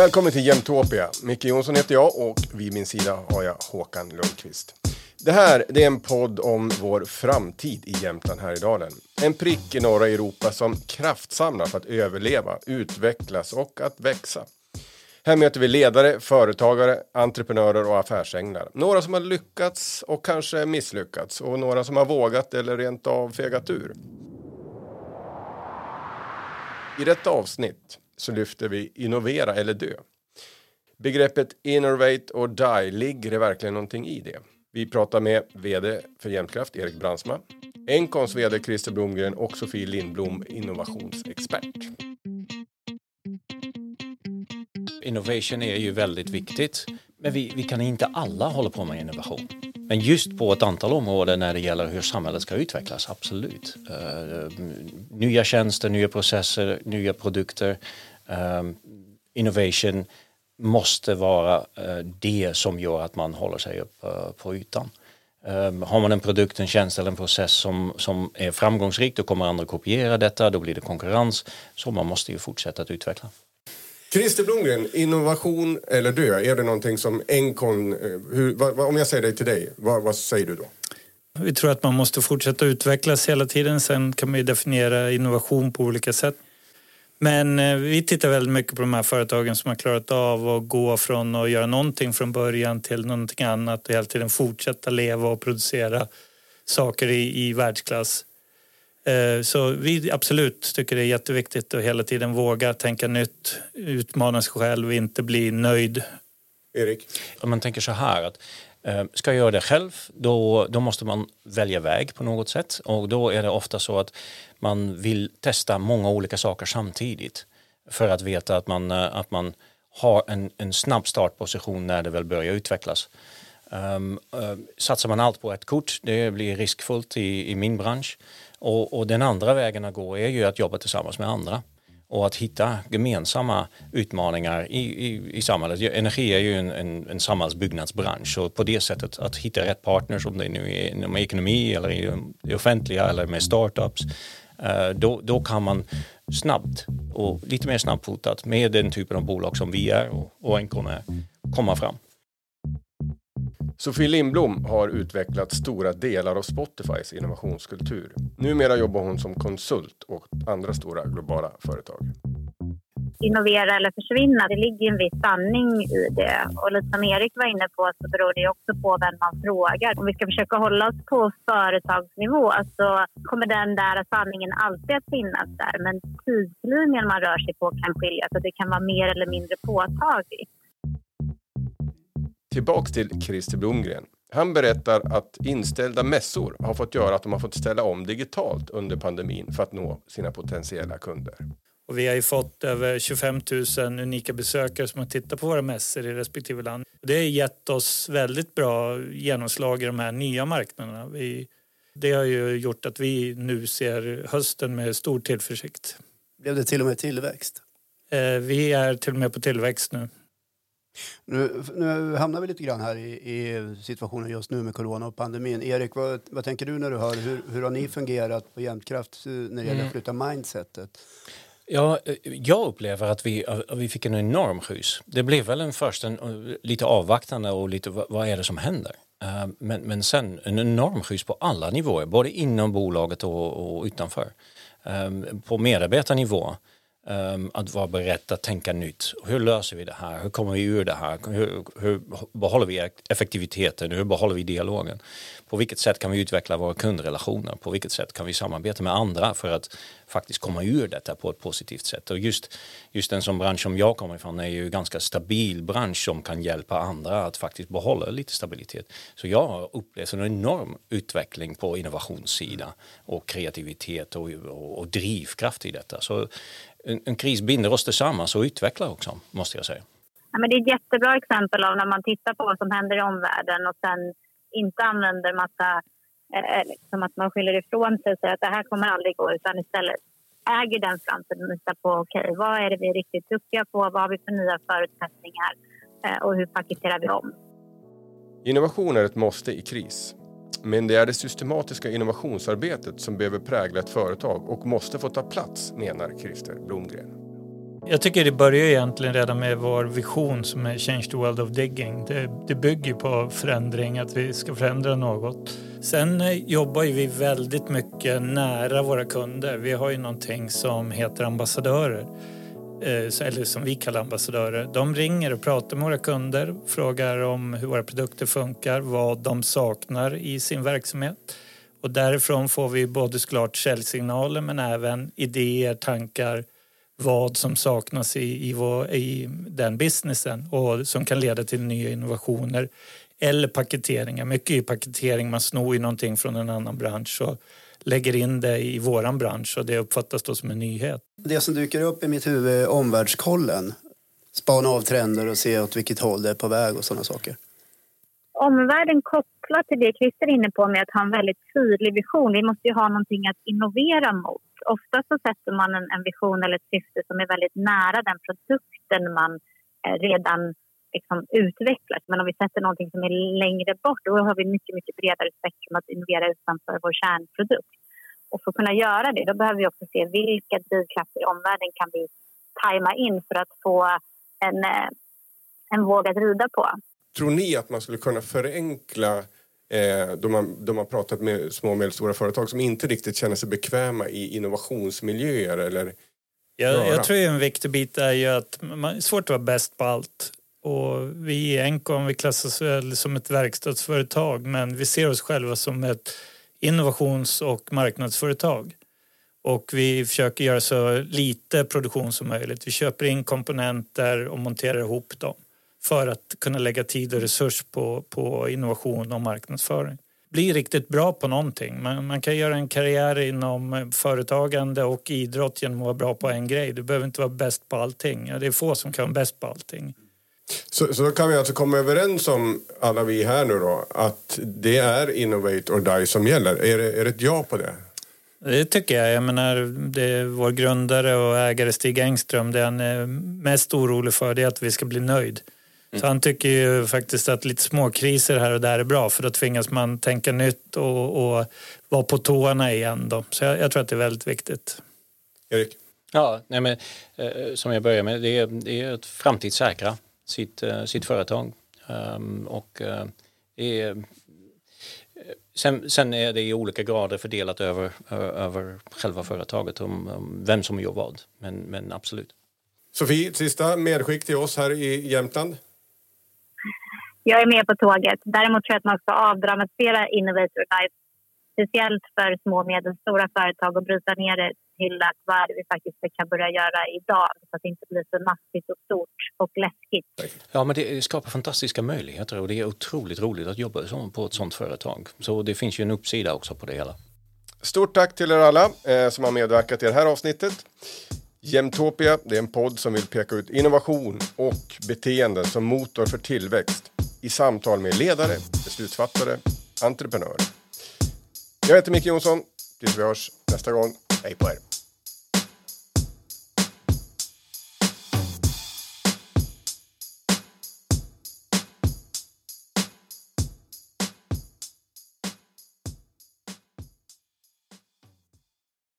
Välkommen till Jämtopia. Micke Jonsson heter jag och vid min sida har jag Håkan Lundqvist. Det här det är en podd om vår framtid i Jämtland Härjedalen. En prick i norra Europa som kraftsamlar för att överleva, utvecklas och att växa. Här möter vi ledare, företagare, entreprenörer och affärsänglar. Några som har lyckats och kanske misslyckats och några som har vågat eller rent av fegat ur. I detta avsnitt så lyfter vi innovera eller dö. Begreppet innovate or die, ligger det verkligen någonting i det? Vi pratar med vd för Jämtkraft, Erik Brandsma, Encons vd Christer Blomgren och Sofie Lindblom, innovationsexpert. Innovation är ju väldigt viktigt, men vi, vi kan inte alla hålla på med innovation. Men just på ett antal områden när det gäller hur samhället ska utvecklas, absolut. Uh, nya tjänster, nya processer, nya produkter. Ehm, innovation måste vara uh, det som gör att man håller sig upp eh, på ytan. Ehm, har man en produkt, en tjänst eller en process som, som är framgångsrik då kommer andra kopiera detta, då blir det konkurrens. Så man måste ju fortsätta att utveckla. Christer Blomgren, innovation eller dö, är det någonting som Encon, eh, hur, om jag säger det till dig, vad, vad, säger du då? Vi tror att man måste fortsätta utvecklas hela tiden, sen kan man ju definiera innovation på olika sätt. Men eh, vi tittar väldigt mycket på de här företagen som har klarat av att gå från att göra någonting från början till någonting annat och hela tiden fortsätta leva och producera saker i, i världsklass. Eh, så vi absolut tycker det är jätteviktigt att hela tiden våga tänka nytt, utmana sig själv och inte bli nöjd. Erik? Om man tänker så här att eh, ska jag göra det själv då, då måste man välja väg på något sätt och då är det ofta så att man vill testa många olika saker samtidigt för att veta att man, eh, att man har en, en snabb startposition när det väl börjar utvecklas. Um, uh, satsar man allt på ett kort, det blir riskfullt i, i min bransch. Och, och, den andra vägen att gå är ju att jobba tillsammans med andra och att hitta gemensamma utmaningar i, i, i samhället. Energi är ju en, en, en samhällsbyggnadsbransch och på det sättet att hitta rätt partners om det nu är inom ekonomi eller i det offentliga eller med startups eh, då, då kan man snabbt och lite mer snabbfotat med den typen av bolag som vi är och, och Encon är komma fram. Sofie Lindblom har utvecklat stora delar av Spotifys innovationskultur. Numera jobbar hon som konsult åt andra stora globala företag. Innovera eller försvinna, det ligger en viss sanning i det. Och lite som Erik var inne på så beror det också på vem man frågar. Om vi ska försöka hålla oss på företagsnivå så kommer den där sanningen alltid att finnas där. Men tidslinjen man rör sig på kan skilja så det kan vara mer eller mindre påtagligt. Tillbaks till Christer Blomgren. Han berättar att inställda mässor har fått göra att de har fått ställa om digitalt under pandemin för att nå sina potentiella kunder. Och vi har ju fått över 25 000 unika besökare som har tittat på våra mässor i respektive land. Det har gett oss väldigt bra genomslag i de här nya marknaderna. Vi, det har ju gjort att vi nu ser hösten med stor tillförsikt. Blev det till och med tillväxt? Eh, vi är till och med på tillväxt nu. Nu, nu hamnar vi lite grann här i, i, situationen just nu med corona och pandemin. Erik, vad, vad tänker du när du hör hur, hur har ni fungerat på Jämtkraft när det gäller att mm. flytta mindsetet? Ja, jag upplever att vi, att vi fick en enorm skjuts. Det blev väl en först en, lite avvaktande och lite vad är det som händer? Eh, men, men sen en enorm skjuts på alla nivåer, både inom bolaget och, och utanför. Eh, på medarbetarnivå Um, att vara beredd att tänka nytt. Hur löser vi det här? Hur kommer vi ur det här? Hur, hur behåller vi effektiviteten? Hur behåller vi dialogen? På vilket sätt kan vi utveckla våra kundrelationer? På vilket sätt kan vi samarbeta med andra för att faktiskt komma ur detta på ett positivt sätt? Och just, just en sån bransch som jag kommer ifrån är ju en ganska stabil bransch som kan hjälpa andra att faktiskt behålla lite stabilitet. Så jag har upplevt en enorm utveckling på innovationssida och kreativitet och, och, och drivkraft i detta. Så en, en kris binder oss tillsammans och utvecklar också, måste jag säga. Ja, men det är ett jättebra exempel av när man tittar på vad som händer i omvärlden och sen inte använder massa, eh, liksom att man skyller ifrån sig och säger att det här kommer aldrig gå utan istället äger den fronten och tittar på okej, okay, vad är det vi är riktigt duktiga på, vad har vi för nya förutsättningar eh, och hur paketerar vi om? Innovation är ett måste i kris. Men det är det systematiska innovationsarbetet som behöver prägla ett företag och måste få ta plats, menar Christer Blomgren. Jag tycker det börjar egentligen redan med vår vision som är Change the World of Digging. Det, det bygger på förändring, att vi ska förändra något. Sen eh, jobbar jobbar vi väldigt mycket nära våra kunder. Vi har ju någonting som heter ambassadörer Eh, eller som vi kallar ambassadörer, de ringer och pratar med våra kunder, frågar om hur våra produkter funkar, vad de saknar i sin verksamhet. Och därifrån får vi både såklart säljsignaler men även idéer, tankar, vad som saknas i, i, vår, i den businessen och som kan leda till nya innovationer. Eller paketeringar. Mycket är paketering, man snor ju någonting från en annan bransch och lägger in det i våran bransch och det uppfattas då som en nyhet. Det som dyker upp i mitt huvud är omvärldskollen. Spana av trender och se åt vilket håll det är på väg och sådana saker. Omvärlden kopplat till det Christer är inne på med att ha en väldigt tydlig vision. Vi måste ju ha någonting att innovera mot. Ofta så sätter man en, en vision eller ett syfte som är väldigt nära den produkten man eh, redan liksom utvecklat. Men om vi sätter någonting som är längre bort då har vi mycket, mycket bredare spektrum att innovera utanför vår kärnprodukt. Och för att kunna göra det då behöver vi också se vilka drivkrafter i omvärlden kan vi tajma in för att få en, eh, en våg att rida på. Tror ni att man skulle kunna förenkla eh, då, man, då man pratat med små och medelstora företag som inte riktigt känner sig bekväma i innovationsmiljöer eller jag, jag tror en viktig bit är ju att man, det är svårt att vara bäst på allt. Och vi i Encom vi klassas väl som ett verkstadsföretag men vi ser oss själva som ett innovations och marknadsföretag. Och vi försöker göra så lite produktion som möjligt. Vi köper in komponenter och monterar ihop dem för att kunna lägga tid och resurs på, på innovation och marknadsföring. Bli riktigt bra på någonting. Man, man kan göra en karriär inom företagande och idrott genom att vara bra på en grej. Du behöver inte vara bäst på allting. Ja, det är få som kan vara bäst på allting. Så, så då kan vi alltså komma överens om, alla vi här nu då, att det är Innovate or Die som gäller. Är det, är det ett ja på det? Det tycker jag. Jag menar, det är vår grundare och ägare Stig Engström, det han är mest orolig för det är att vi ska bli nöjd. Mm. Så han tycker ju faktiskt att lite småkriser här och där är bra för då tvingas man tänka nytt och, och vara på tårna igen. Då. Så jag, jag, tror att det är väldigt viktigt. Erik? Ja, nej men, eh, som jag börjar med, det är, det är att framtidssäkra sitt, eh, sitt företag. Um, och uh, är, sen, sen, är det i olika grader fördelat över, över själva företaget om, om vem som gör vad. Men, men absolut. Sofie, sista medskick till oss här i Jämtland? Jag är med på tåget. Däremot tror jag att man ska avdramatisera Innovator Life speciellt för små och medelstora företag och bryta ner det till att vad vi faktiskt kan börja göra idag så att det inte blir så massivt och stort och läskigt. Ja, men det skapar fantastiska möjligheter och det är otroligt roligt att jobba på ett sådant företag. Så det finns ju en uppsida också på det hela. Stort tack till er alla eh, som har medverkat i det här avsnittet. Jämtopia det är en podd som vill peka ut innovation och beteenden som motor för tillväxt i samtal med ledare, beslutsfattare, entreprenörer. Jag heter Micke Jonsson. Tills vi hörs nästa gång. Hej på er!